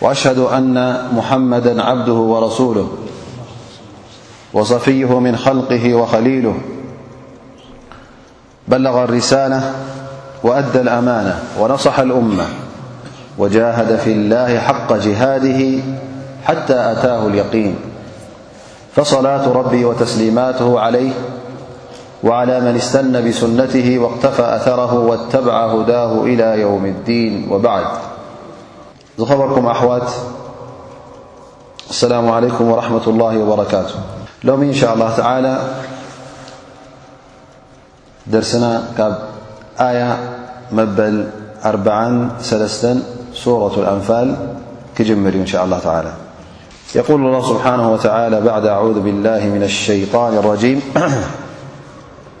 وأشهد أن محمدا عبده ورسوله وصفيه من خلقه وخليله بلغ الرسالة وأدى الأمانة ونصح الأمة وجاهد في الله حق جهاده حتى أتاه اليقين فصلاة ربي وتسليماته عليه وعلى من استن بسنته واقتفى أثره واتبع هداه إلى يوم الدين وبعد خبركم أوات السلام عليكم ورحمة الله وبركاته لوم إن شاء الله تعالى درسنا آية مبلأربعا سلس سورة الأنفال كجمر إن شاء الله تعالى يقول الله سبحانه وتعالى بعد أعوذ بالله من الشيطان الرجيم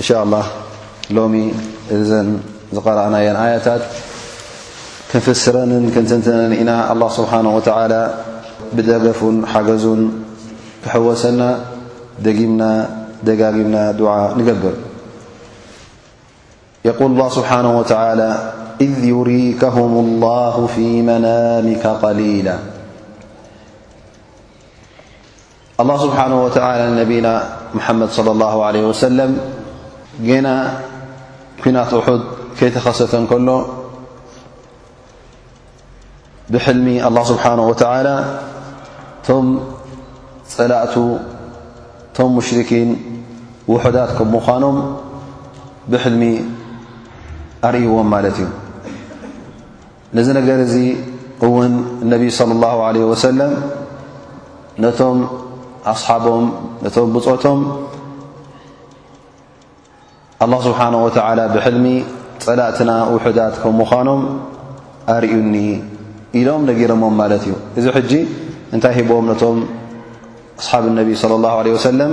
شاء الله قرأ آيታ فر الله سبحنه وتعلى بدف حገ كحወሰና دጋمና دع نجبር يقول الله سبحنه وتعلى إذ يريكهم الله في منامك قليلا ኣላ ስብሓን ወተላ ንነቢና መሓመድ ለ ላ ለ ወሰለም ጌና ኩናት ውሑድ ከይተኸሰተ እንከሎ ብሕልሚ ኣላ ስብሓን ወተላ እቶም ፀላእቱ እቶም ሙሽርኪን ውሑዳት ከም ምዃኖም ብሕልሚ ኣርእይዎም ማለት እዩ ነዚ ነገር እዚ እውን እነቢይ صለ ላሁ ለ ወሰለም ነቶም ኣስሓቦም ነቶም ብፆቶም ኣላ ስብሓን ወተላ ብሕልሚ ፀላእትና ውሑዳት ከም ምዃኖም ኣርእዩኒ ኢሎም ነጊሮሞም ማለት እዩ እዚ ሕጂ እንታይ ሂቦም ነቶም ኣስሓብ ነቢይ صለ ላሁ ለ ወሰለም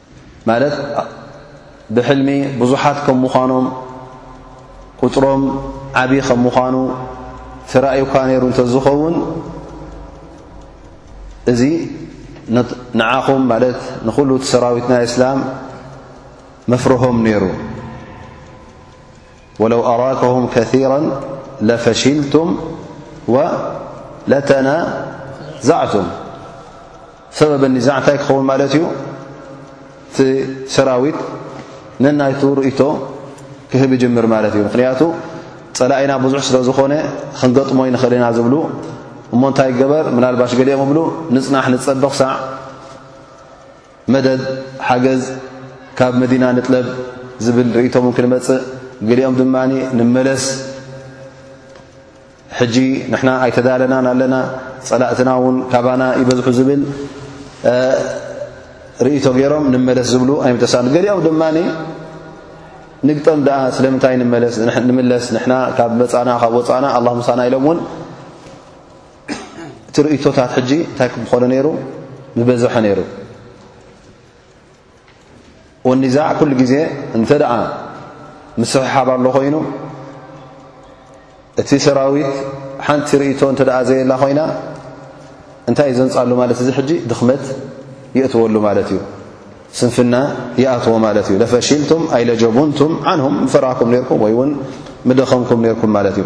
ማለት ብሕልሚ ብዙሓት ከም ምዃኖም ቁፅሮም ዓብዪ ከም ምዃኑ ተራእዩካ ነይሩ እንተዝኸውን እዚ ንዓኹም ማለት ንኹሉ እቲ ሰራዊት ናይ እስላም መፍርሆም ነይሩ ወለው ኣራከሁም ከራ ለፈሽልቱም ወለተናዛዕቱም ሰበብ ኒዛዕ እንታይ ክኸውን ማለት እዩ እቲ ሰራዊት ነናይቱ ርእቶ ክህብ ይጅምር ማለት እዩ ምክንያቱ ፀላኢና ብዙሕ ስለ ዝኾነ ክንገጥሞ ይንኽእል ኢና ዝብሉ እሞ እንታይ ገበር ምናልባሽ ገሊኦም እብሉ ንፅናሕ ንፀበ ክሳዕ መደድ ሓገዝ ካብ መዲና ንጥለብ ዝብል ርእቶም ን ክንመፅእ ገሊኦም ድማ ንመለስ ሕጂ ንሕና ኣይተዳለናን ኣለና፣ ጸላእትና እውን ካባና ይበዝሑ ዝብል ርእይቶ ገይሮም ንመለስ ዝብሉ ኣይምተሳሉ። ገሊኦም ድማ ንግጠም ደኣ ስለምንታይ ንምለስ ንሕና ካብ መፃና ካብ ወፃና ኣላ ምሳና ኢሎም እውን እቲ ርእይቶታት ሕጂ እንታይ ክኾነ ነይሩ ምበዝሐ ነይሩ። ወኒዛዕ ኩሉ ግዜ እንተ ደኣ ምስሕሓብ ኣሎ ኮይኑ እቲ ሰራዊት ሓንቲ ርእቶ እንተ ደኣ ዘየላ ኮይና እንታይ እዩ ዘንጻሉ ማለት እዚ ሕጂ ድኽመት ይእትወሉ ማለት እዩ ስንፍና ይኣትዎ ማለት እዩ ለፈሽልቱም ኣይለጀቡንቱም ዓንሁም ምፈራህኩም ነርኩም ወይ እውን ምደኸምኩም ነርኩም ማለት እዩ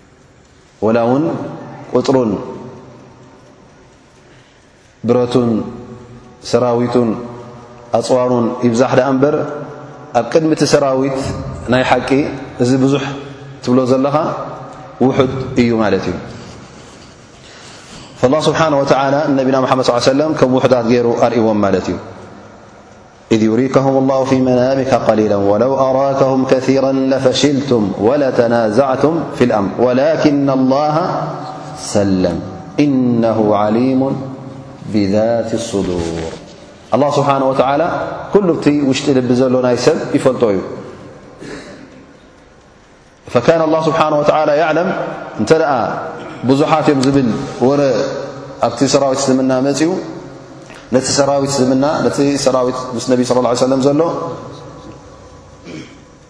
ወላ ውን ቁፅሩን ብረቱን ሰራዊቱን ኣፅዋሩን ይብዛሕ ዳኣ እምበር ኣብ ቅድሚ እቲ ሰራዊት ናይ ሓቂ እዚ ብዙሕ ትብሎ ዘለኻ ውሑድ እዩ ማለት እዩ ላ ስብሓን ወተላ ነቢና ሓመድ ስ ሰለም ከም ውሑዳት ገይሩ ኣርእዎም ማለት እዩ إذ يريكهم الله في منامك قليلا ولو أراكهم كثيرا لفشلتم ولتنازعتم في الأمر ولكن الله سلم إنه عليم بذات الصدورالله سبحانه وتعالى كلشنيفكان ፈካነ ኣላ ስብሓን ወተላ ያዕለም እንተ ደኣ ብዙሓት እዮም ዝብል ወረ ኣብቲ ሰራዊት እስልምና መፅኡ ነቲ ሰራዊት እስልምና ነቲ ሰራዊት ምስ ነቢ ስለ ላ ሰለም ዘሎ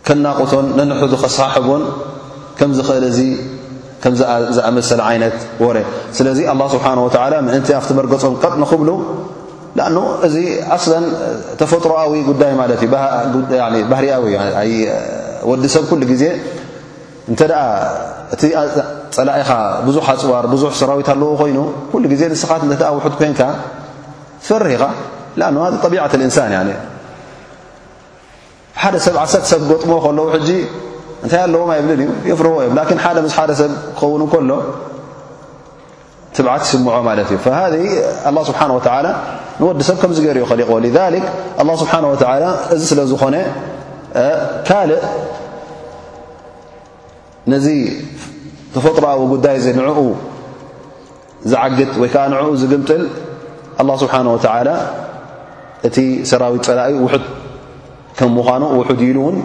ከናቑቶን ነንሕዱ ከሳሕቦን ከም ዝኽእል እዚ ከምዝኣመሰለ ዓይነት ወረ ስለዚ ኣላ ስብሓን ወተላ ምእንቲ ኣብቲ መርገፆም ቀጥ ንኽብሉ ዳኣኑ እዚ ኣስለን ተፈጥሮኣዊ ጉዳይ ማለት እዩ ባህርያዊ እዩ ወዲ ሰብ ኩሉ ግዜ እንተ እቲ ጸላኢኻ ብዙሕ ኣጽዋር ብዙሕ ሰራዊት ኣለዎ ኮይኑ ኩሉ ግዜ ንስኻት እተ ውሑድ ኮንካ ትፈርህ ኢኻ ኣ ጠቢዓት እንሳን ሓደ ሰብ ዓሰርተ ሰብ ክገጥሞ ከለዉ ሕጂ እንታይ ኣለዎም ኣይብልን እዩ የፍርዎ እዮም ላኪን ሓደ ምስ ሓደ ሰብ ክኸውን ከሎ ትብዓት ይስምዖ ማለት እዩ ሃذ ኣላ ስብሓን ወተላ ንወዲ ሰብ ከምዚ ገይሩ ዩ ከሊቕዎ ذ ኣላ ስብሓን ወተላ እዚ ስለ ዝኾነ ካልእ ነዚ ተፈጥሮኣዊ ጉዳይ እዚ ንዕኡ ዝዓግት ወይ ከዓ ንዕኡ ዝግምጥል ኣላ ስብሓን ወተዓላ እቲ ሰራዊት ፀላእዩ ውሑድ ከም ምዃኑ ውሑድ ኢሉ እውን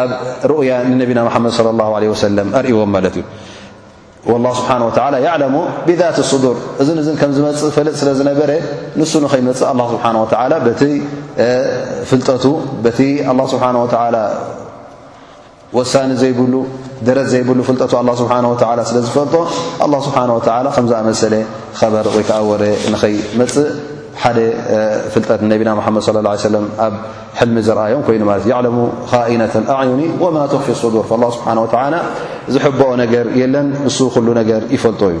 ኣብ ሩኡያ ንነቢና መሓመድ ለ ላ ለ ወሰለም ኣርእዎም ማለት እዩ ወላ ስብሓን ወተላ ያዕለሙ ብዛት ስዱር እዝን እዝን ከም ዝመፅእ ፈልጥ ስለ ዝነበረ ንሱ ንኸይመፅእ ኣላ ስብሓን ወተዓላ በቲ ፍልጠቱ በቲ ኣላ ስብሓን ወተዓላ ወሳኒ ዘይብሉ ደረት ዘይብሉ ፍልጠቱ ኣላ ስብሓን ወተዓላ ስለ ዝፈልጦ ኣላ ስብሓን ወተዓላ ከም ዝኣመሰለ ኸበር ወይ ከዓ ወረ ንኸይመፅእ ሓደ ፍልጠት ነቢና መሓመድ صለ ه ሰለም ኣብ ሕልሚ ዘርኣዮም ኮይኑ ማለት የዕለሙ ካኢነት ኣዕዩኒ ወማ ትኽፊ ሱዱር ላ ስብሓን ወላ ዝሕበኦ ነገር የለን ንሱ ኩሉ ነገር ይፈልጦ እዩ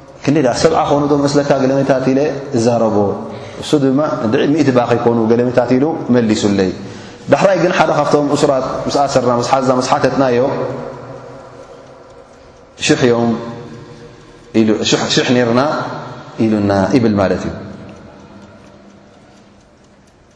ክንደይ ደኣ ሰብዓ ኮኑ ዶ መስለካ ገለመታት ኢለ እዛረቦ እሱ ድማ ንድዒ ሚእቲ ባኽ ይኮኑ ገለመታት ኢሉ መሊሱለይ ዳሕራይ ግን ሓደ ካብቶም እሱራት ምስ ኣሰርና ምስ ሓዛ ምስ ሓተትናዮ ሽሕ እዮም ሽሕ ነርና ኢሉና ይብል ማለት እዩ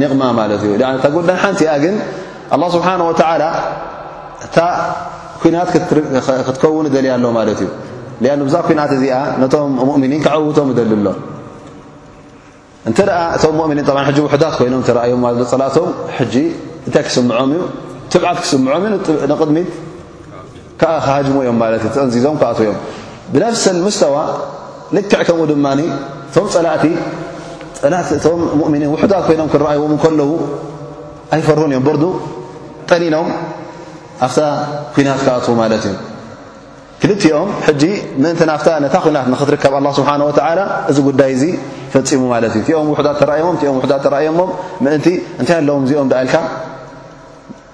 ኒቕማ ማለት እዩ እታ ጉዳይ ሓንቲ እያ ግን ኣላ ስብሓን ወተዓላ እታ ኩናት ክትከውን እደልያ ኣሎ ማለት እዩ ሊኣኑ ብዛ ኩናት እዚኣ ነቶም ሙእምኒን ክዐውቶም እደሊ ኣሎ እንተ ደኣ እቶም ሙእምኒን ብ ሕጂ ውሕዳት ኮይኖም ተረኣዮም ማለት ፀላእቶም ሕጂ እንታይ ክስምዖም እዩ ትብዓት ክስምዖም እዩ ንቕድሚት ከኣ ክሃጅሙ እዮም ማለት እዩ ተጠንዚዞም ክኣትዉ እዮም ብነፍስ ልምስተዋ ልክዕ ከምኡ ድማ እቶም ጸላእቲ ጸላእቲ እቶም ሙእምኒን ውሑዳት ኮይኖም ክረኣይዎም እንከለዉ ኣይፈርሁን እዮም በርዱ ጠኒኖም ኣብታ ኩናት ክኣትዉ ማለት እዩ ክልቲኦም ሕጂ ምእንቲ ናፍታ ነታ ኩናት ንኽትርከብ ኣላ ስብሓን ወተዓላ እዚ ጉዳይ እዚ ፈፂሙ ማለት እዩ እቲኦም ውሑዳት ተረእዮሞም እቲኦም ውሑዳት ተረእዮሞም ምእንቲ እንታይ ኣለዎም እዚኦም ደኣልካ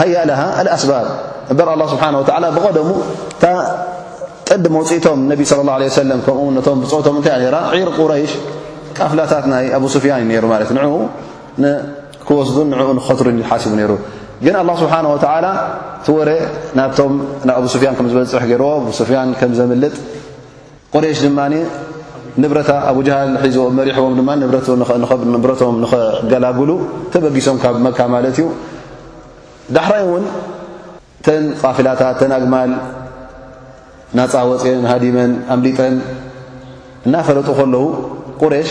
ሃያ ለሃ ኣልኣስባብ እበር ኣላ ስብሓን ወተዓላ ብቐደሙ እታ ቅዲ መውፅእቶም ነቢ ስለ ላ ለ ሰለም ከምኡ ነቶም ብፆቶም እንታይ እያ ነራ ዒር ቁረይሽ ቃፍላታት ናይ ኣቡ ስፍያን እዩ ነይሩ ማለት ንኡ ክወስዱን ንኡ ንኸትሩ ሓሲቡ ነይሩ ግን ኣላ ስብሓን ወተዓላ እቲ ወረ ናብቶም ንኣቡ ስፍያን ከም ዝበፅሕ ገይርዎ ኣቡ ስፍያን ከም ዘምልጥ ቁሬሽ ድማ ንብረታ ኣቡጃሃል ሒዞ መሪሕዎም ድማ ንብረቶም ንኸገላግሉ ተበጊሶም ካብ መካ ማለት እዩ ዳሕራይ እውን ተን ቃፊላታት ተን ኣግማል ናፃ ወፅን ሃዲመን ኣምሊጠን እናፈለጡ ከለዉ ቁሬሽ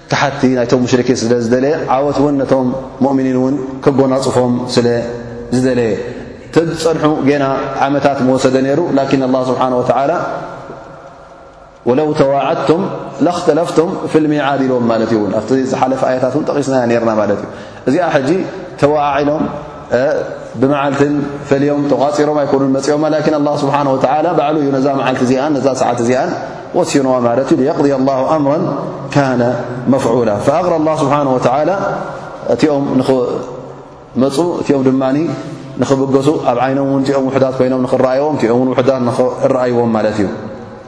ታሕቲ ናይቶም ሙሽሪኪን ስለ ዝደለየ ዓወት እውን ነቶም ሙእሚኒን እውን ከጎናጽፎም ስለ ዝደለየ ተዝጸንሑ ጌና ዓመታት ምወሰደ ነይሩ ላኪን ኣላ ስብሓን ወተዓላ ወለው ተዋዓድቱም ለክተለፍቱም ፍልሚዓድ ኢልዎም ማለት እዩውን ኣብቲ ዝሓለፈ ኣያታት እውን ጠቒስናዮ ነርና ማለት እዩ እዚኣ ሕጂ ተወዓዒሎም ብመዓልትን ፈልዮም ተቋፂሮም ኣይኮኑን መፅኦም ላኪን ኣላ ስብሓን ወተላ ባዕሉ እዩ ነዛ መዓልቲ እዚኣን ነዛ ሰዓት እዚኣን ወሲኖዋ ማለት እዩ የቕض ኣላሁ ኣምረን ካነ መፍዑላ ፈኣቕረ ኣላ ስብሓን ወተላ እቲኦም ንኽመፁ እቲኦም ድማ ንኽብገሱ ኣብ ዓይኖም እውን እቲኦም ውሕዳት ኮይኖም ንኽረኣይዎም እቲኦም ውን ውሕዳት ንኽረኣይዎም ማለት እዩ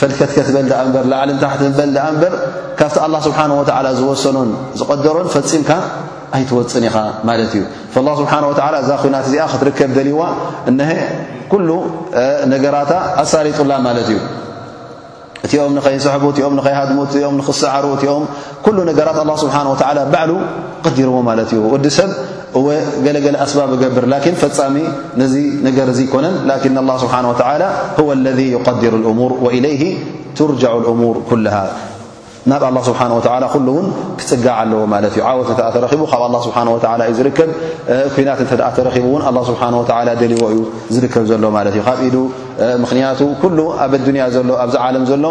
ፈልከትከት በል ደኣ እምበር ላዕልን ታሕትን በል ደኣ እምበር ካብቲ ኣላ ስብሓን ወተዓላ ዝወሰኖን ዝቐደሮን ፈጺምካ ኣይትወፅን ኢኻ ማለት እዩ ላ ስብሓን ወተዓላ እዛ ኩናት እዚኣ ክትርከብ ደልዋ እነሀ ኩሉ ነገራታ ኣሳሪጡላ ማለት እዩ እቲኦም ንኸይስሕቡ እቲኦም ንኸይሃድሙ እቲኦም ንኽሰዓሩ እቲኦም ኩሉ ነገራት ኣላ ስብሓን ወተዓላ ባዕሉ ቐዲርዎ ማለት እዩ ወዲ ሰብ እወ ገለገለ ኣስባብ እገብር ላኪን ፈፃሚ ነዚ ነገር እዙ ይኮነን ላኪን ኣላ ስብሓን ወተዓላ ህወ ለذ ይቀዲሩ ልእሙር ወኢለይህ ትርጃዑ ልእሙር ኩልሃ ናብ ኣላ ስብሓን ወተዓላ ኩሉ እውን ክፅጋዕ ኣለዎ ማለት እዩ ዓወት እንተኣ ተረኪቡ ካብ ኣላ ስብሓን ወተዓላ እዩ ዝርከብ ኩናት እንተ ተረኪቡ እውን ኣላ ስብሓን ወተዓላ ደልዎ እዩ ዝርከብ ዘሎ ማለት እዩ ካብ ኢዱ ምኽንያቱ ኩሉ ኣብ ኣዱንያ ዘሎ ኣብዚ ዓለም ዘሎ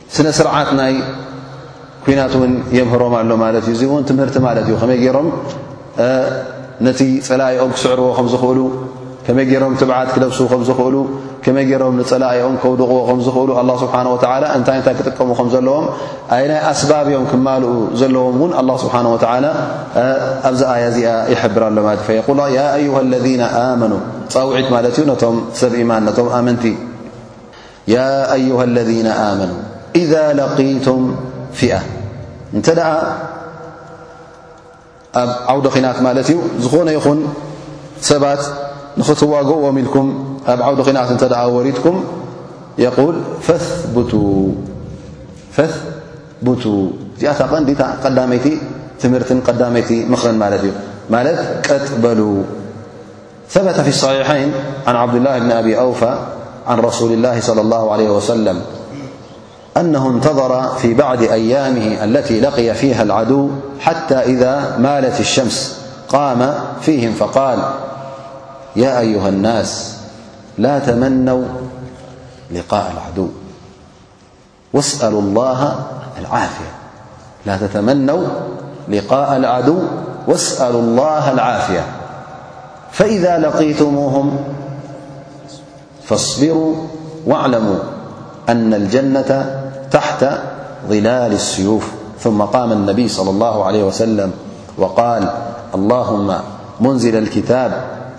ስነ ስርዓት ናይ ኩናት እውን የምህሮም ኣሎ ማለት እዩ። እዚ እውን ትምህርቲ ማለት እዩ። ከመይ ገይሮም ነቲ ጸላኢኦም ክስዕርዎ ከም ዝኽእሉ፣ ከመይ ገይሮም ትብዓት ክለብሱ ከም ዝኽእሉ፣ ከመይ ገይሮም ንጸላኢኦም ከውድቕዎ ከም ዝኽእሉ ኣላ ስብሓን ወተዓላ እንታይ እንታይ ክጥቀሙ ከም ዘለዎም ኣይ ናይ ኣስባብ እዮም ክማልኡ ዘለዎም እውን ኣላ ስብሓን ወተዓላ ኣብዚ ኣያ እዚኣ ይሕብር ኣሎ ማለት እዩ ፈየቁል ያ ኣዩሃ ለذና ኣመኑ ጻውዒት ማለት እዩ ነቶም ሰብ ኢማን ነቶም ኣመንቲ ያ ኣዩሃ ለذነ ኣመኑ ኢዛ ለቂቱም ፊኣ እንተ ደኣ ኣብ ዓውደ ኺናት ማለት እዩ ዝኾነ ይኹን ሰባት ንኽትዋግእዎም ኢልኩም ኣብ ዓውደ ኺናት እንተ ደኣ ወሪድኩም የቁል ፈቡቱ ፈቡቱ እዚኣታ ቐንዲታ ቀዳመይቲ ትምህርትን ቀዳመይቲ ምኽርን ማለት እዩ ማለት ቀጥ በሉ ثبت في الصحيحين عن عبدالله بن أبي أوفى عن رسول الله صلى الله عليه وسلم أنه انتظر في بعض أيامه التي لقي فيها العدو حتى إذا مالت الشمس قام فيهم فقال يا أيها الناس لا تمنوا لقاء العدو لا تتمنوا لقاء العدو واسألوا الله العافية فإذا لقيتموهم فاصبروا واعلموا أن الجنة تحت ظلال السيوف ثم قام النبي صلى الله عليه وسلم وقال اللهم منزل الكتاب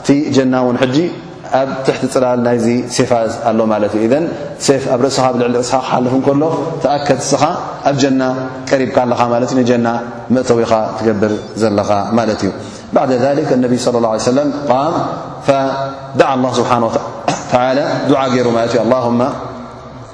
እቲ ጀና ውን ሕጂ ኣብ ትሕቲ ጽላል ናይዚ ሴፋ ኣሎ ማለት እዩ። ኢዘን ሴፍ ኣብ ርእስኻ ኣብ ልዕሊ ርእስኻ ክሓልፍ እንከሎ ተኣከት እስኻ ኣብ ጀና ቀሪብካ ኣለኻ ማለት እዩ። ንጀና መእተዊኻ ትገብር ዘለኻ ማለት እዩ። ባዕደ ዛሊክ ኣነቢ ሰለላሁ ዓለይሂ ወሰለም ቃም ፈደዓ ኣላህ ስብሓነሁ ወተዓላ ዱዓ ገይሩ ማለት እዩ ኣላሁመ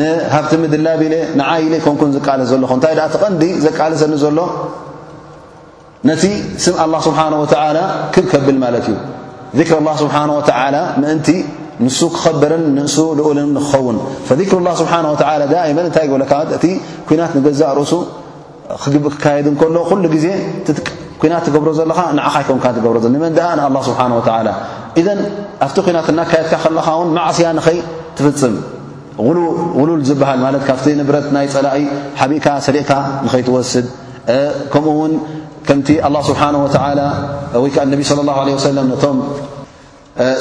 ንሃብቲ ምድላብ ኢለ ንዓይ ኢለ ኣይኮንኩን ዝቃለስ ዘለኹ እንታይ ደኣ እቲ ቀንዲ ዘቃልሰኒ ዘሎ ነቲ ስም ኣላ ስብሓን ወተዓላ ክብ ከብል ማለት እዩ ዚክር ላ ስብሓን ወተዓላ ምእንቲ ንሱ ክኸብርን ንእሱ ልኡልን ንክኸውን ፈዚክር ላ ስብሓን ወተዓላ ዳእመን እንታይ ይብለካ እቲ ኩናት ንገዛእ ርእሱ ክካየድ እንከሎ ኩሉ ግዜ ትጥቅ ኩናት ትገብሮ ዘለኻ ንዓኻ ኣይኮንካ ትገብሮ ዘ ንመን ድኣ ንኣላ ስብሓን ወተዓላ እዘን ኣብቲ ኩናት እናካየድካ ከለኻ ውን ማዕስያ ንኸይ ትፍፅም ውሉል ዝበሃል ማለት ካብቲ ንብረት ናይ ፀላኢ ሓቢእካ ሰሪቕካ ንኸይትወስድ ከምኡ ውን ከምቲ ኣላ ስብሓን ወተዓላ ወይ ከዓ ነቢ ስለ ላ ለ ወሰለም ነቶም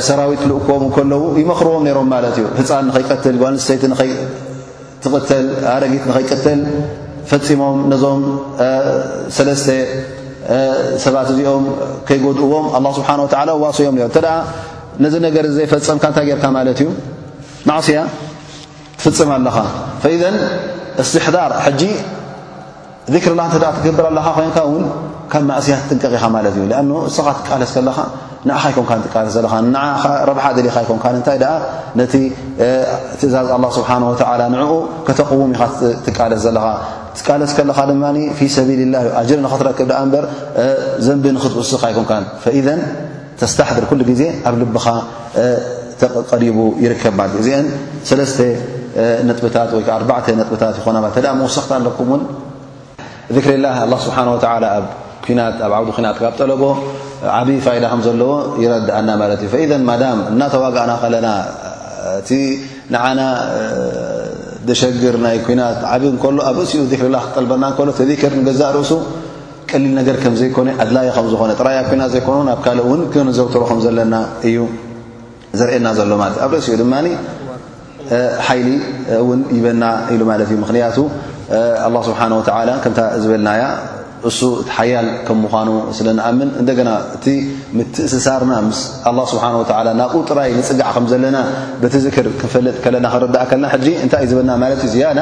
ሰራዊት ልእኮም ከለዉ ይመኽርዎም ነይሮም ማለት እዩ ህፃን ንኸይቀትል ጓንስተይቲ ንኸይትቕተል ኣረጊት ንኸይቅትል ፈፂሞም ነዞም ሰለስተ ሰባት እዚኦም ከይጎድእዎም ኣላ ስብሓን ወተዓላ ዋሶዮም ነሩ እተደኣ ነዚ ነገር እዚ ዘይፈፀምካ እንታይ ጌርካ ማለት እዩ ማዕስያ ትፍፅም ኣለኻ ፈኢዘን እስትሕዳር ሕጂ ዚክርና እንተ ትገብር ኣለኻ ኮይንካ እውን ካብ ማእስያ ትጥንቀቕ ኢኻ ማለት እዩ ኣን እስኻ ትቃለስ ከለኻ ንኻ ይኮንካ ትቃለስ ዘለኻ ን ረብሓ ደሊኻ ይኮንካ እንታይ ደኣ ነቲ ትእዛዝ ኣላ ስብሓን ወተላ ንዕኡ ከተቕውም ኢኻ ትቃለስ ዘለኻ ትቃለስ ከለኻ ድማ ፊ ሰቢልላ ዩ ኣጅር ንኽትረክብ ደኣ እምበር ዘንቢ ንኽትውስኽ ኣይኮንካ ፈኢዘን ተስታሕድር ኩሉ ግዜ ኣብ ልብኻ ተቀሪቡ ይርከብ ማለት እዩ እዚአን ሰለስተ ነጥብታት ወይ ኣርባዕተ ነጥብታት ይኾና ማለት ተደኣ መወሰኽታ ኣለኩም እውን ذክሪ ላህ ኣላ ስብሓን ወተላ ኣብ ኩናት ኣብ ዓውዲ ኩናት ካብ ጠለቦ ዓብዪ ፋይዳ ከም ዘለዎ ይረድኣና ማለት እዩ ፈኢዘን ማዳም እናተዋጋእና ከለና እቲ ንዓና ደሸግር ናይ ኩናት ዓብ ከሎ ኣብ ርእሲኡ ذክሪ ላ ክጠልበና ከሎ ተذክር ንገዛእ ርእሱ ቀሊል ነገር ከም ዘይኮነ፣ ኣድላዪ ከም ዝኾነ ጥራይ ኣብ ኲናት ዘይኮነውን ኣብ ካልእ እውን ከነዘውትሮ ከም ዘለና እዩ ዘርእየና ዘሎ ማለት እዩ። ኣብ ርእሲኡ ድማ ሓይሊ እውን ይበና ኢሉ ማለት እዩ። ምኽንያቱ ኣላህ ስብሓነ ወተዓላ ከምታ ዝበልናያ እሱ እቲ ሓያል ከም ምዃኑ ስለ ንኣምን እንደገና እቲ ምትእስሳርና ምስ ኣላህ ስብሓነ ወተዓላ ናብኡ ጥራይ ንጽጋዕ ከም ዘለና በቲ ዝክር ክንፈልጥ ከለና ክንርዳእ ከለና ሕጂ እንታይ እዩ ዝበልና ማለት እዩ ዝያዳ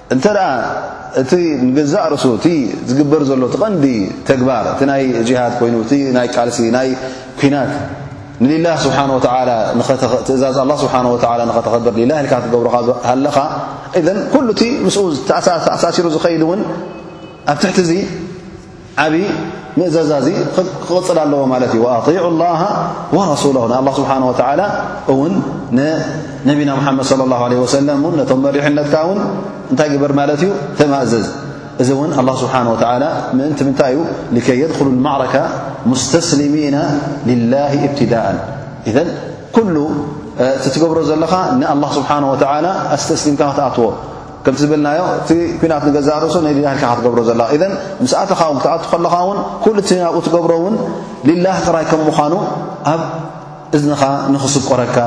እንተ እቲ ንገዛእ ርእሱ እቲ ዝግበር ዘሎ እቲ ቐንዲ ተግባር እቲ ናይ ጅሃድ ኮይኑ እቲ ናይ ቃልሲ ናይ ኩናት ንሊላ ስብሓን ወተላ ትእዛዝ ኣላ ስብሓን ወላ ንኸተኸብር ሊላ ኢልካ ትገብርኻ ኣለኻ እዘን ኩሉ እቲ ምስ ተኣሳሲሩ ዝኸይድ እውን ኣብ ትሕቲ እዙ ዓብዪ ምእዘዛ እዚ ክቕፅል ኣለዎ ማለት እዩ ኣጢዑ ላሃ ወረሱላ ንኣላ ስብሓን ወተዓላ እውን ንነቢና ሙሓመድ ለ ላ ለ ወሰለም እውን ነቶም መሪሕነትካ እውን እንታይ ግበር ማለት እዩ ተማእዘዝ እዚ እውን ኣላ ስብሓን ወተዓላ ምእንቲ ምንታይ እዩ ልከይ የድኹሉ ልማዕረካ ሙስተስሊሚና ልላህ እብትዳእን እዘን ኩሉ እቲ ትገብሮ ዘለኻ ንኣላ ስብሓን ወተዓላ ኣስተስሊምካ ክትኣትዎ ከምቲ ዝበልናዮ እቲ ኲናት ንገዛእ ርእሱ ንሊላህ ኢልካ ክትገብሮ ዘለኻ ኢዘን ምስ ኣተኻ ውን ክትኣቱ ከለኻ እውን ኩሉ እቲ ናብኡ ትገብሮ እውን ሊላህ ጥራይ ከም ምዃኑ ኣብ እዝንኻ ንኽስቆረካ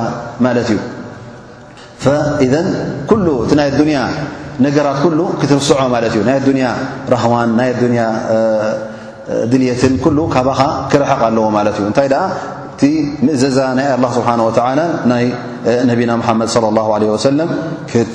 ማለት እዩ ፈኢዘን ኩሉ እቲ ናይ ኣዱንያ ነገራት ኩሉ ክትርስዖ ማለት እዩ ናይ ኣዱንያ ራህዋን ናይ ኣዱንያ ድልትን ኩሉ ካባኻ ክርሕቕ ኣለዎ ማለት እዩ እንታይ ደኣ እቲ ምእዘዛ ናይ ኣላ ስብሓን ወተዓላን ናይ ነቢና ምሓመድ ለ ላ ለ ወሰለም ክት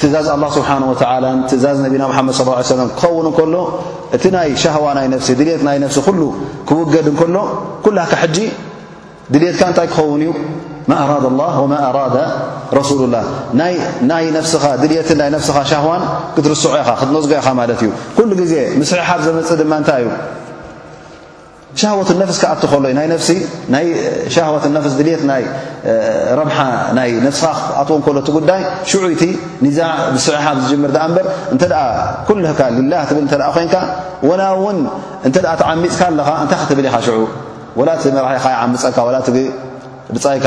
ትእዛዝ ኣላ ስብሓን ወተዓላን ትእዛዝ ነቢና ሓመድ ስ ሰለም ክኸውን እንከሎ እቲ ናይ ሻህዋ ናይ ነፍሲ ድልት ናይ ነፍሲ ኩሉ ክውገድ እንከሎ ኩላካ ሕጂ ድልትካ እንታይ ክኸውን እዩ ማ ኣራዳ ላ ወማ ኣራዳ ረሱሉ ላ ናይ ነፍስኻ ድልትን ናይ ነፍስኻ ሻህዋን ክትርስዖ ኢኻ ክትነዝጎ ኢኻ ማለት እዩ ኩሉ ግዜ ምስሕሓብ ዘመፅእ ድማ እንታይ እዩ ሻህወት ነፍስ ክኣቲ ከሎ ዩ ናይ ነፍሲ ናይ ሻህወት ነፍስ ድልት ናይ ረብሓ ናይ ነፍስኻ ክትኣትዎ ከሎ እቲ ጉዳይ ሽዑ ይቲ ኒዛዕ ብስዕሓብ ዝጅምር ድኣ እምበር እንተ ኩልካ ልላህ ትብል እተ ኮንካ ወላ እውን እንተ ተዓሚፅካ ኣለኻ እንታይ ክትብል ኢኻ ሽዑ ወላ እቲ መራሒኻ ይዓምፀካ ወላ እቲ ብፃይካ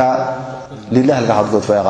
ልላህ ልካ ክትገድፎ ኢኻ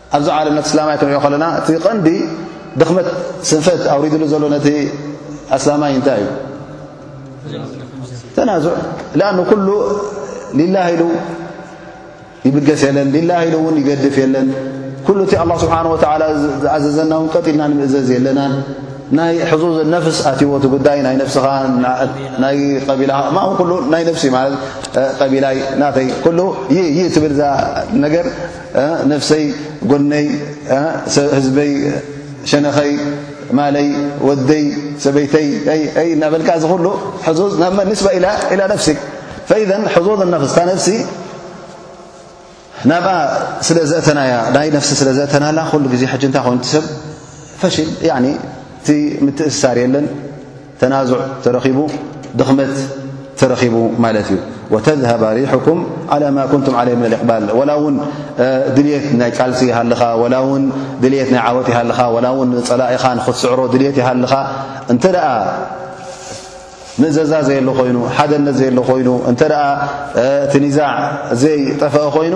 ኣብዚ ዓለም ነቲ እስላማይ ክንሪኦ ከለና እቲ ቐንዲ ድኽመት ስንፈት ኣውሪድሉ ዘሎ ነቲ ኣስላማይ እንታይ እዩ ተናዙዕ ኣ ኩሉ ሊላ ኢሉ ይብገስ የለን ሊላ ኢሉ እውን ይገድፍ የለን ኩሉ እቲ ኣላ ስብሓን ወላ ዝኣዘዘና እውን ቀጢልና ንምእዘዝ የለናን ናይ ሕዙዝ ነፍስ ኣትዎቲ ጉዳይ ናይ ነፍስኻ ናይ ቢላ ሉ ናይ ነፍሲ ማለት ቀቢላይ ናተይ ኩሉ ይ ትብል ዛ ነገር ነብሰይ ጎነይ ህዝበይ ሸነኸይ ማለይ ወደይ ሰበይተይ ናበልካ እዚ ሉ ዙዝ ናብ መን ንስባ ኢላ ኢላ ነፍሲ ፈኢዘ ሕዙዝ ነፍስታ ነፍሲ ናብኣ ስለ ዘእተናያ ናይ ነፍሲ ስለ ዘእተናላ ኩሉ ግዜ ሕጅ እንታይ ኮንትሰብ ፈሽል እቲ ምትእስሳር የለን ተናዙዕ ተረኺቡ ድኽመት ተረኺቡ ማለት እዩ ወተዝሃባ ሪሑኩም ዓላ ማ ኩንቱም ዓለይ ምን ልእቅባል ወላ እውን ድልት ናይ ቃልሲ ይሃልኻ ወላ እውን ድልት ናይ ዓወት ይሃልኻ ወላ እውን ፀላኢኻ ንክትስዕሮ ድልት ይሃልኻ እንተ ደኣ ምእዘዛ ዘየሎ ኮይኑ ሓደነት ዘየሎ ኮይኑ እንተ እቲ ኒዛዕ ዘይጠፈአ ኮይኑ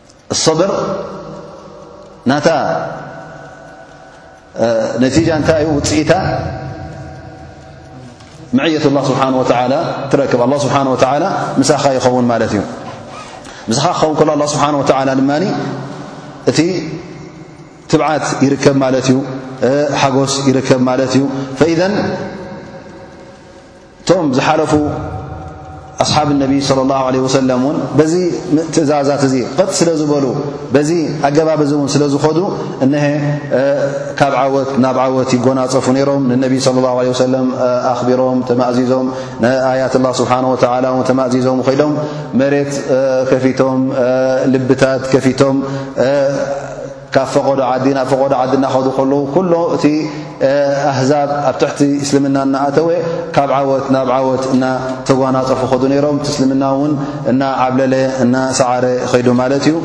ሶብር ናታ ነቲጃ እንታይ ዩ ውፅኢታ ምዕየት ላ ስብሓ ወ ትረክብ ኣ ስብሓ ወ ምሳኻ ይኸውን ማለት እዩ ምሳኻ ክኸውን ከሎ ኣ ስብሓ ወ ድማ እቲ ትብዓት ይርከብ ማለት እዩ ሓጎስ ይርከብ ማለት እዩ ፈኢዘን እቶም ዝሓለፉ ኣስሓብ ነቢ صለ ላه ለ ወሰለም እውን በዚ ትእዛዛት እዚ ቐጥ ስለ ዝበሉ በዚ ኣገባብ እዚ እውን ስለ ዝኸዱ እነሀ ካብ ዓወት ናብ ዓወት ይጎናፀፉ ነይሮም ንነቢ صለ ላه ለ ወሰለም ኣኽቢሮም ተማእዚዞም ንኣያት ላ ስብሓን ወተላ ን ተማእዚዞም ኸይዶም መሬት ከፊቶም ልብታት ከፊቶም ካብ ፈቐዶ ዓዲ ናብ ፈቐዶ ዓዲ እናኸዱ ከለዉ ኩሎ እቲ ኣህዛብ ኣብ ትሕቲ እስልምና እናኣተወ ካብ ዓወት ናብ ዓወት እና ተጓናፀፉ ኸዱ ነይሮም እቲ እስልምና እውን እና ዓብለለ እና ሰዓረ ኸይዱ ማለት እዩ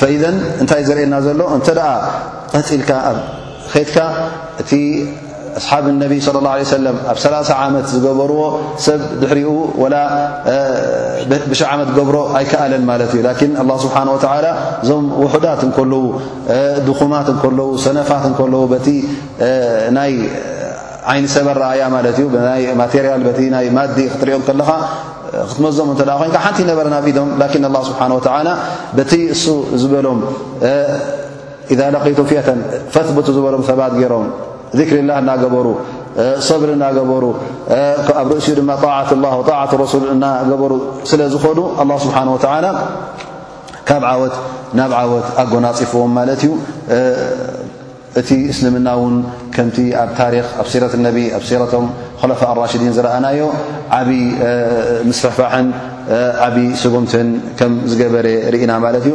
ፈኢዘን እንታይ ዘርእየና ዘሎ እንተ ደኣ ቐፂልካ ኣብ ኸትካ እቲ ኣስሓብ ነቢ صለ ላه ለ ሰለም ኣብ ሰላሳ ዓመት ዝገበርዎ ሰብ ድሕሪኡ ወላ ብሸ ዓመት ገብሮ ኣይከኣለን ማለት እዩ ላኪን ኣላ ስብሓን ወተላ እዞም ውሑዳት እንከለዉ ድኹማት እንከለዉ ሰነፋት እንከለዉ በቲ ናይ ዓይኒ ሰበ ረኣያ ማለት እዩ ናይ ማቴርያል በቲ ናይ ማዲ ክትሪኦም ከለኻ ክትመዞም እተ ኮይንካ ሓንቲ ነበረ ናብ ኢዶም ላኪን ኣላ ስብሓን ወተላ በቲ እሱ ዝበሎም ኢዛ ለቂቱ ፊኣተን ፈትብቱ ዝበሎም ሰባት ገይሮም ዚክሪ ላህ እናገበሩ ሰብሪ እናገበሩ ኣብ ርእሲኡ ድማ ጣዓት ላ ጣዓት ረሱል እናገበሩ ስለ ዝኾኑ ኣላ ስብሓን ወተዓላ ካብ ዓወት ናብ ዓወት ኣጎናፂፍዎም ማለት እዩ እቲ እስልምና እውን ከምቲ ኣብ ታሪክ ኣብ ሲረት ነቢ ኣብ ሲረቶም ኮለፋ ኣራሽዲን ዝረኣናዮ ዓብዪ ምስፍሕፋሕን ዓብዪ ስጉምትን ከም ዝገበረ ርኢና ማለት እዩ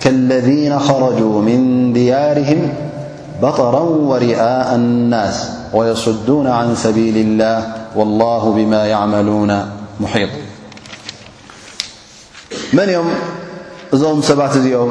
كالذين خرجوا من دياርهم بطرا ورኣء الناس ويصدون عن سبيل الله والله بما يعملون محيط መن ም እዞም ሰባት እዚኦም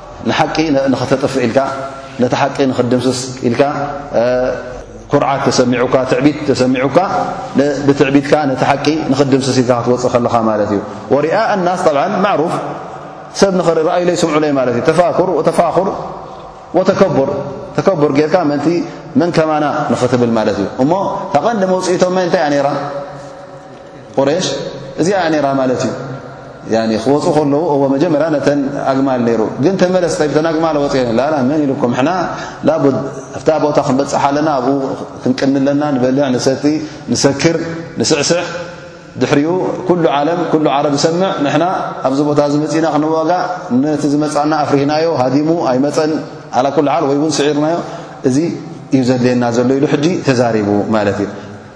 ንሓቂ ንኸተጥፍእ ኢልካ ነቲ ሓቂ ንኽድምስስ ኢልካ ኩርዓት ተሰሚዑካ ትዕቢት ተሰሚዑካ ብትዕቢትካ ነቲ ሓቂ ንኽድምስስ ኢልካ ክትወፅእ ከለኻ ማለት እዩ ወሪኣ ኣናስ ጠብዓ ማዕሩፍ ሰብ ንኽርኢ ረኣዩለይ ስምዑለይ ማለት እዩ ተፋኩር ተፋኹር ወተከቡር ተከቡር ጌርካ ምእንቲ መን ከማና ንኽትብል ማለት እዩ እሞ ታቐንዲ መውፅኢቶም እንታይ እያ ነይራ ቁሬሽ እዚኣ ነራ ማለት እዩ ክወፁ ከለዉ እዎ መጀመርያ ነተን ኣግማል ነይሩ ግን ተመለስ ተን ኣግማል ወፅአን ላ መን ኢልኩም ሕና ላቡድ ኣብታ ቦታ ክንበፅሓ ኣለና ኣብኡ ክንቅኒ ኣለና ንበልዕ ንሰቲ ንሰክር ንስዕስዕ ድሕሪኡ ኩሉ ዓለም ኩሉ ዓረብ ዝሰምዕ ንሕና ኣብዚ ቦታ እዚ መፅእና ክንዋጋ ነቲ ዝመፃና ኣፍሪህናዮ ሃዲሙ ኣይመፀን ዓላ ኩሉ ሓል ወይ እውን ስዒርናዮ እዚ እዩ ዘድልየና ዘሎ ኢሉ ሕጂ ተዛሪቡ ማለት እዩ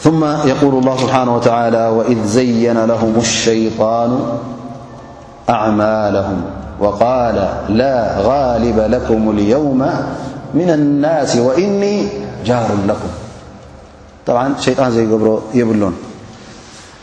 ثم يقول الله سبحانه وتعالى وإذ زين لهم الشيطان أعمالهم وقال لا غالب لكم اليوم من الناس وإني جار لكم ط شيጣن زيبሮ ي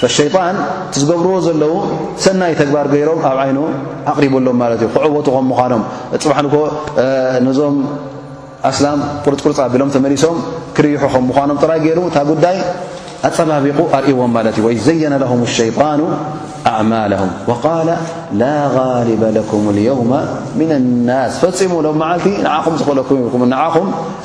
ፈሸይጣን እቲ ዝገብርዎ ዘለዉ ሰናይ ተግባር ገይሮም ኣብ ዓይኑ ኣቕሪቡሎም ማለት እዩ ክዕወቱ ከም ምዃኖም ፅባሕ ንኮ ነዞም ኣስላም ቁርፅቁርፅ ኣቢሎም ተመሊሶም ክርይሑ ከም ምዃኖም ጥራይ ገይሩ እታ ጉዳይ ኣፀባቢቑ ኣርእዎም ማለት እዩ ወይ ዘየነ ለሁም ሸይጣኑ ኣዕማልም ወቃል ላ غሊበ ለኩም ልየውመ ምና ናስ ፈፂሙ ሎም መዓልቲ ንዓኹም ዝኸለኩም ኢልኩም ንዓኹም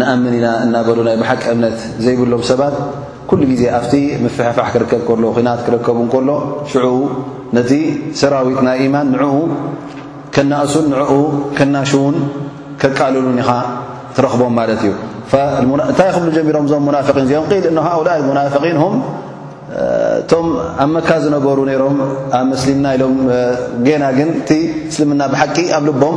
ንኣምን ኢና እናበሉ ናይ ብሓቂ እምነት ዘይብሎም ሰባት ኩሉ ግዜ ኣብቲ ምፍሕፋሕ ክርከብ ከሎ ኩናት ክረከቡ እንከሎ ሽዑ ነቲ ሰራዊት ናይ ኢማን ንዕኡ ከናእሱን ንዕኡ ከናሽውን ከቃልሉን ኢኻ ትረኽቦም ማለት እዩ እንታይ ክብሉ ጀሚሮም እዞም ሙናፍቒን እዚኦም ቂል እነ ሃኡላ ሙናፍቒን ም እቶም ኣብ መካ ዝነበሩ ነይሮም ኣብ መስሊምና ኢሎም ገና ግን እቲ እስልምና ብሓቂ ኣብ ልቦም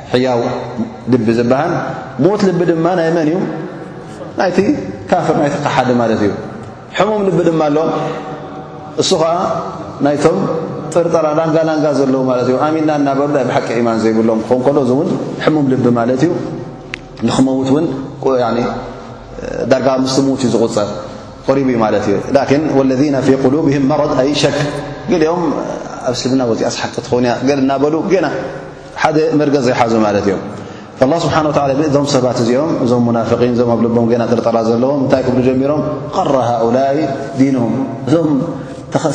ሕያው ልቢ ዝበሃል ሞት ልቢ ድማ ናይ መን እዩ ናይቲ ካፍር ናይቲ ክሓደ ማለት እዩ ሕሙም ልቢ ድማ ኣሎ እሱ ኸዓ ናይቶም ጥርጠራ ላንጋ ላንጋ ዘለዉ ማለት እዩ ኣሚንና እናበሩ ናይ ብሓቂ ኢማን ዘይብሎም ክኾን ከሎ እዚ እውን ሕሙም ልቢ ማለት እዩ ንክመውት እውን ዳርጋ ምስቲ ምዉት እዩ ዝቁፀር ሪቡ እዩ ማለት እዩ ላን ወለذና ፊ ቁሉብህም መረድ ኣይ ሸክ ገሊኦም ኣብ እስልምና ወፂኣ ስሓቂ ትኸውን እያ ገል እናበሉ ገና ሓደ መርገጽ ዘይሓዙ ማለት እዮም ኣላህ ስብሓን ወተዓላ ብእዞም ሰባት እዚኦም እዞም ሙናፍቒን እዞም ኣብ ልቦም ገና ጥርጠራ ዘለዎም እንታይ ክብሉ ጀሚሮም ቐረ ሃኡላይ ዲኖም እዞም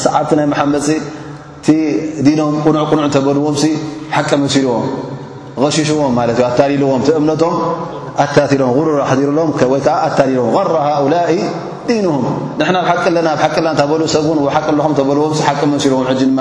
ሰዓብቲ ናይ መሓመድሲ እቲ ዲኖም ቁኑዕ ቁኑዕ እንተበልዎምሲ ሓቂ መሲልዎም ቐሽሽዎም ማለት እዩ ኣታሊልዎም እቲ እምነቶም ኣታትሎም ጉሩር ኣሕዲሩሎም ወይ ከዓ ኣታሊልዎም ቐረ ሃኡላይ ዲኖም ንሕና ብ ሓቂ ኣለና ብ ሓቂ ኣለና እንተበሉ ሰብውን ሓቂ ኣለኹም ተበልዎምሲ ሓቂ መሲልዎም ሕጂ ድማ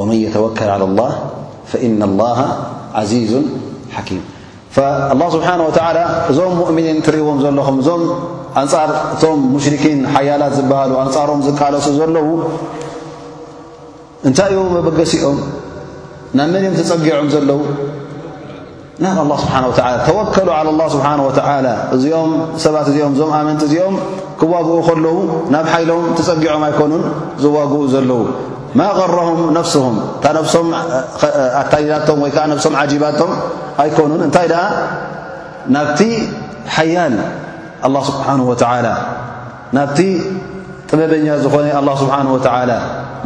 ወመን የተወከል ዓላ ላህ ፈኢነ ላሃ ዓዚዙን ሓኪም ኣላ ስብሓን ወተዓላ እዞም ሙእምኒን እትርእዎም ዘለኹም እዞም ኣንጻር እቶም ሙሽርኪን ሓያላት ዝበሃሉ ኣንጻሮም ዝቃለሱ ዘለዉ እንታይ እዩ መበገሲኦም ናብ መን እዮም ተጸጊዖም ዘለዉ ናብ ኣላ ስብሓን ወተላ ተወከሉ ዓላ ላ ስብሓን ወተላ እዚኦም ሰባት እዚኦም እዞም ኣመንቲ እዚኦም ክዋግኡ ከለዉ ናብ ሓይሎም ተጸጊዖም ኣይኮኑን ዝዋግኡ ዘለዉ ማ غረሁም ነፍስሁም እታ ነፍሶም ኣታይላቶም ወይ ከዓ ነፍሶም ዓጂባቶም ኣይኮኑን እንታይ ደኣ ናብቲ ሓያል ኣላ ስብሓን ወተላ ናብቲ ጥበበኛ ዝኾነ ኣላህ ስብሓን ወተዓላ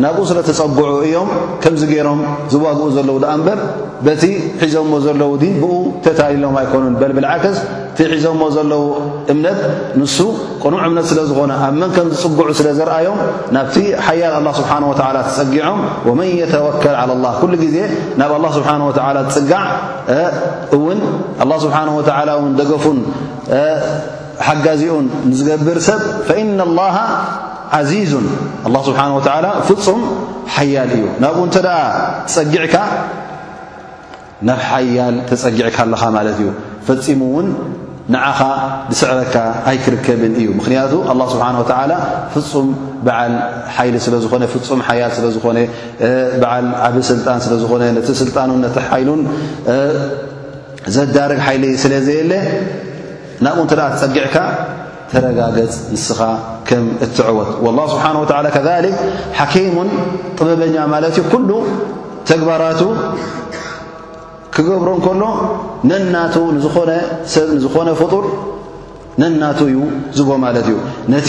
ናብኡ ስለ ተጸግዑ እዮም ከምዚ ገይሮም ዝዋግኡ ዘለዉ ደኣ እምበር በቲ ሒዞሞ ዘለዉ ዲን ብኡ ተታሊሎም ኣይኮኑን በል ብልዓክስ እቲ ሒዞሞ ዘለዉ እምነት ንሱ ቅኑዕ እምነት ስለ ዝኾነ ኣብ መን ከም ዝጽግዑ ስለ ዘርኣዮም ናብቲ ሓያል ኣላ ስብሓን ወተዓላ ተጸጊዖም ወመን የተወከል ዓላ ላህ ኩሉ ግዜ ናብ ኣላ ስብሓን ወተዓላ ዝጽጋዕ እውን ኣላ ስብሓን ወተዓላ እውን ደገፉን ሓጋዚኡን ንዝገብር ሰብ ፈኢነ ኣላሃ ዓዚዙን ኣላ ስብሓን ወተዓላ ፍጹም ሓያል እዩ ናብኡ እንተ ደኣ ትጸጊዕካ ናብ ሓያል ተጸጊዕካ ኣለኻ ማለት እዩ ፈጺሙ እውን ንዓኻ ዝስዕረካ ኣይክርከብን እዩ ምኽንያቱ ኣላ ስብሓን ወተዓላ ፍጹም በዓል ሓይሊ ስለ ዝኾነ ፍጹም ሓያል ስለ ዝኾነ በዓል ዓብ ስልጣን ስለ ዝኾነ ነቲ ስልጣኑን ነቲ ሓይሉን ዘዳርግ ሓይሊ ስለ ዘየለ ናብኡ እንተ ተጸጊዕካ ተረጋገጽ ንስኻ ከም እትዕወት ወላ ስብሓን ወላ ከሊክ ሓኪሙን ጥበበኛ ማለት እዩ ኩሉ ተግባራቱ ክገብሮ እንከሎ ነናቱ ንዝኾነ ሰብ ንዝኾነ ፍጡር ነናቱ እዩ ዝቦ ማለት እዩ ነቲ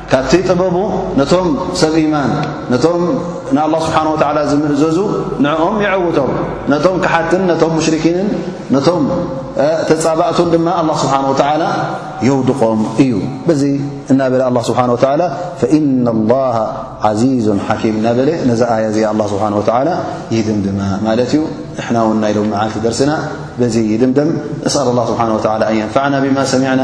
ካብቲ ጥበቡ ነቶም ሰብ ኢማን ነቶም ንኣላህ ስብሓን ወተዓላ ዝምእዘዙ ንዕኦም የዐውቶም ነቶም ክሓትን ነቶም ሙሽርኪንን ነቶም ተጻባእቱን ድማ ኣላ ስብሓን ወተዓላ የውድቖም እዩ በዚ እናበለ ኣላ ስብሓን ወተዓላ ፈኢና ላሃ ዓዚዙን ሓኪም እናበለ ነዚ ኣያ እዚ ኣላ ስብሓን ወተዓላ ይድምድማ ማለት እዩ ንሕና እውን ናይ ሎም መዓልቲ ደርስና በዚ ይድምደም እስኣል ላ ስብሓን ወተዓላ ኣን የንፋዕና ብማ ሰሚዕና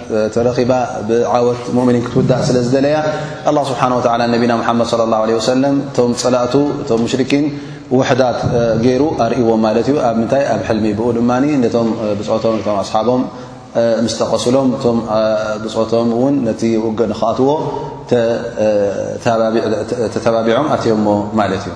ተረኺባ ብዓወት ሙእምኒን ክትውዳእ ስለ ዝደለያ ኣላ ስብሓን ወተላ ነቢና ሙሓመድ ለ ላ ለ ወሰለም እቶም ፀላእቱ እቶም ሙሽርኪን ውሕዳት ገይሩ ኣርእዎም ማለት እዩ ኣብ ምንታይ ኣብ ሕልሚ ብኡ ድማ ነቶም ብፆቶም ነቶም ኣስሓቦም ምስ ጠቐሱሎም እቶም ብፆቶም እውን ነቲ ውገ ንክኣትዎ ተተባቢዖም ኣትዮሞ ማለት እዩ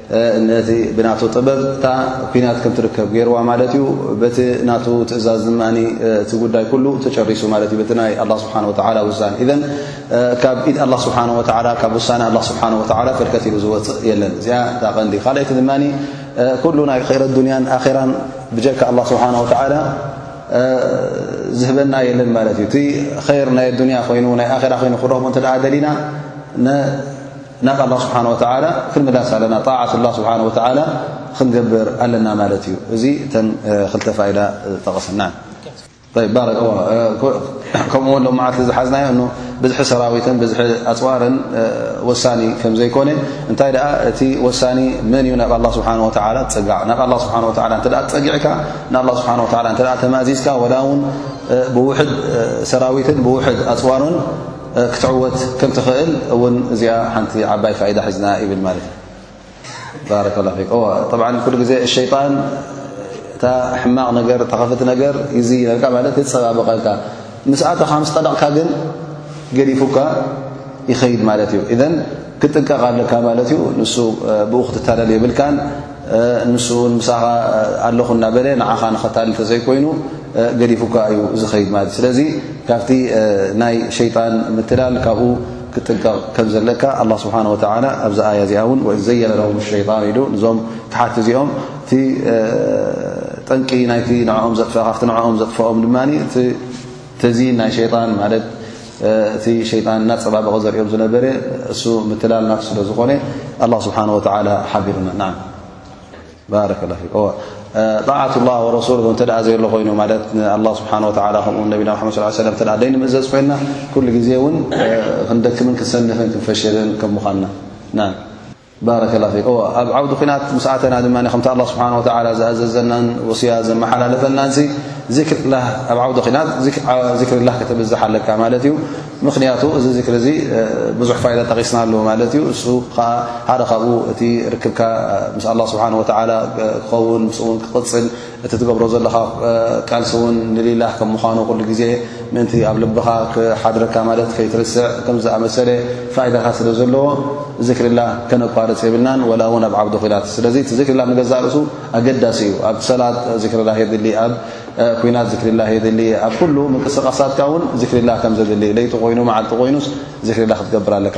ነቲ ብናቱ ጥበብ እታ ኩናት ከም ትርከብ ገይርዋ ማለት እዩ በቲ ናቱ ትእዛዝ ድማ እቲ ጉዳይ ኩሉ ተጨሪሱ ማለት እዩ በቲ ናይ ኣላ ስብሓን ወተላ ውሳነ እዘን ካብ ኢድ ኣላ ስብሓን ወተላ ካብ ውሳነ ኣላ ስብሓን ወተላ ፈልከት ኢሉ ዝወፅእ የለን እዚኣ እታ ቀንዲ ካልኣይቲ ድማ ኩሉ ናይ ኸይረ ዱንያን ኣኼራን ብጀካ ኣላ ስብሓን ወተላ ዝህበና የለን ማለት እዩ እቲ ኸይር ናይ ኣዱንያ ኮይኑ ናይ ኣራ ኮይኑ ክረኽቡ እንተ ደኣ ደሊና ናብ ኣላ ስብሓን ወተላ ክንምላስ ኣለና ጣዓት ላ ስብሓን ወተላ ክንገብር ኣለና ማለት እዩ እዚ እተን ክልተ ፋይዳ ጠቐስና ከምኡ ውን ሎምዓልቲ ዝሓዝናዮ እ ብዝሒ ሰራዊትን ብዝሒ ኣፅዋርን ወሳኒ ከም ዘይኮነ እንታይ ደኣ እቲ ወሳኒ መን እዩ ናብ ኣላ ስብሓን ወተላ ትፅጋዕ ናብ ኣላ ስብሓን ወላ እተ ትፀጊዕካ ንኣላ ስብሓን ወላ እተ ተማእዚዝካ ወላ እውን ብውሕድ ሰራዊትን ብውሕድ ኣፅዋርን ክትዕወት ከም ትኽእል እውን እዚኣ ሓንቲ ዓባይ ፋይዳ ሒዝና ይብል ማለት እዩ ባረከላ ፊክ እወ ጠብዓ ኩሉ ግዜ ሸይጣን እታ ሕማቕ ነገር ተኸፍቲ ነገር ይዝይነልካ ማለት የፀባበቐልካ ምስኣታ ካ ምስ ጠለቕካ ግን ገዲፉካ ይኸይድ ማለት እዩ እዘን ክጥንቀቕ ኣለካ ማለት እዩ ንሱ ብኡ ክትታለል የብልካን ንሱ እውን ምሳኻ ኣለኹ እናበለ ንዓኻ ንኸታሊ እንተዘይኮይኑ ገዲፉካ እዩ ዝኸይድ ማለት እዩ ስለዚ ካብቲ ናይ ሸይጣን ምትላል ካብኡ ክጥንቀቕ ከም ዘለካ ኣላ ስብሓን ወተላ ኣብዚ ኣያ እዚኣ እውን ወ ዘየለ ለውም ሸይጣን ኢሉ እዞም ክሓቲ እዚኦም እቲ ጠንቂ ናይቲ ንኦም ዘጥፍእካ ክቲ ንኦም ዘጥፍኦም ድማ እቲ እዚ ናይ ሸይጣን ማለት እቲ ሸይጣን እናጸባበቐ ዘርእዮም ዝነበረ እሱ ምትላል ናቱ ስለ ዝኾነ ኣላ ስብሓን ወተዓላ ሓቢሩና ን ባረከላ ጣዓት ላ ወረሱል እተ ዘየሎ ኮይኑ ማለት ንኣላ ስብሓን ወተላ ከምኡ ነቢና ሓመድ ስ ሰለም ተ ደይንምእዘዝ ኮይና ኩሉ ግዜ እውን ክንደክምን ክንሰንፍን ክንፈሽልን ከም ምዃንና ባረከላ ፊክ እወ ኣብ ዓውዲ ኩናት ምስ ኣተና ድማ ከምቲ ኣላ ስብሓን ወተላ ዝኣዘዘናን ወስያ ዘመሓላለፈናን ሲ ዚክርላ ኣብ ዓውዲ ኩናት ዚክርላ ከተብዝሕ ኣለካ ማለት እዩ ምክንያቱ እዚ ዚክሪ እዚ ብዙሕ ፋይዳ ጠቂስና ኣለዎ ማለት እዩ እሱ ከዓ ሓደ ካብኡ እቲ ርክብካ ምስ ኣላ ስብሓን ወተላ ክኸውን ምስእውን ክቅፅል እቲ ትገብሮ ዘለኻ ቃልሲ እውን ንሊላህ ከም ምዃኑ ኩሉ ግዜ ምእንቲ ኣብ ልብኻ ክሓድረካ ማለት ከይትርስዕ ከም ዝኣመሰለ ፋይዳታት ስለ ዘለዎ ዚክሪላህ ከነቋርጽ የብልናን ወላ እውን ኣብ ዓብዲ ኩናት ስለዚ እቲ ዚክሪላህ ንገዛእ ርእሱ ኣገዳሲ እዩ ኣብ ሰላት ዚክሪላህ የድሊ ኣብ ኩናት ዚክሪላህ የድሊ ኣብ ኩሉ ምንቅስቃሳትካ እውን ዚክሪላህ ከም ዘድሊ ለይቲ ኮይኑ መዓልቲ ኮይኑስ ዚክሪላህ ክትገብር ኣለካ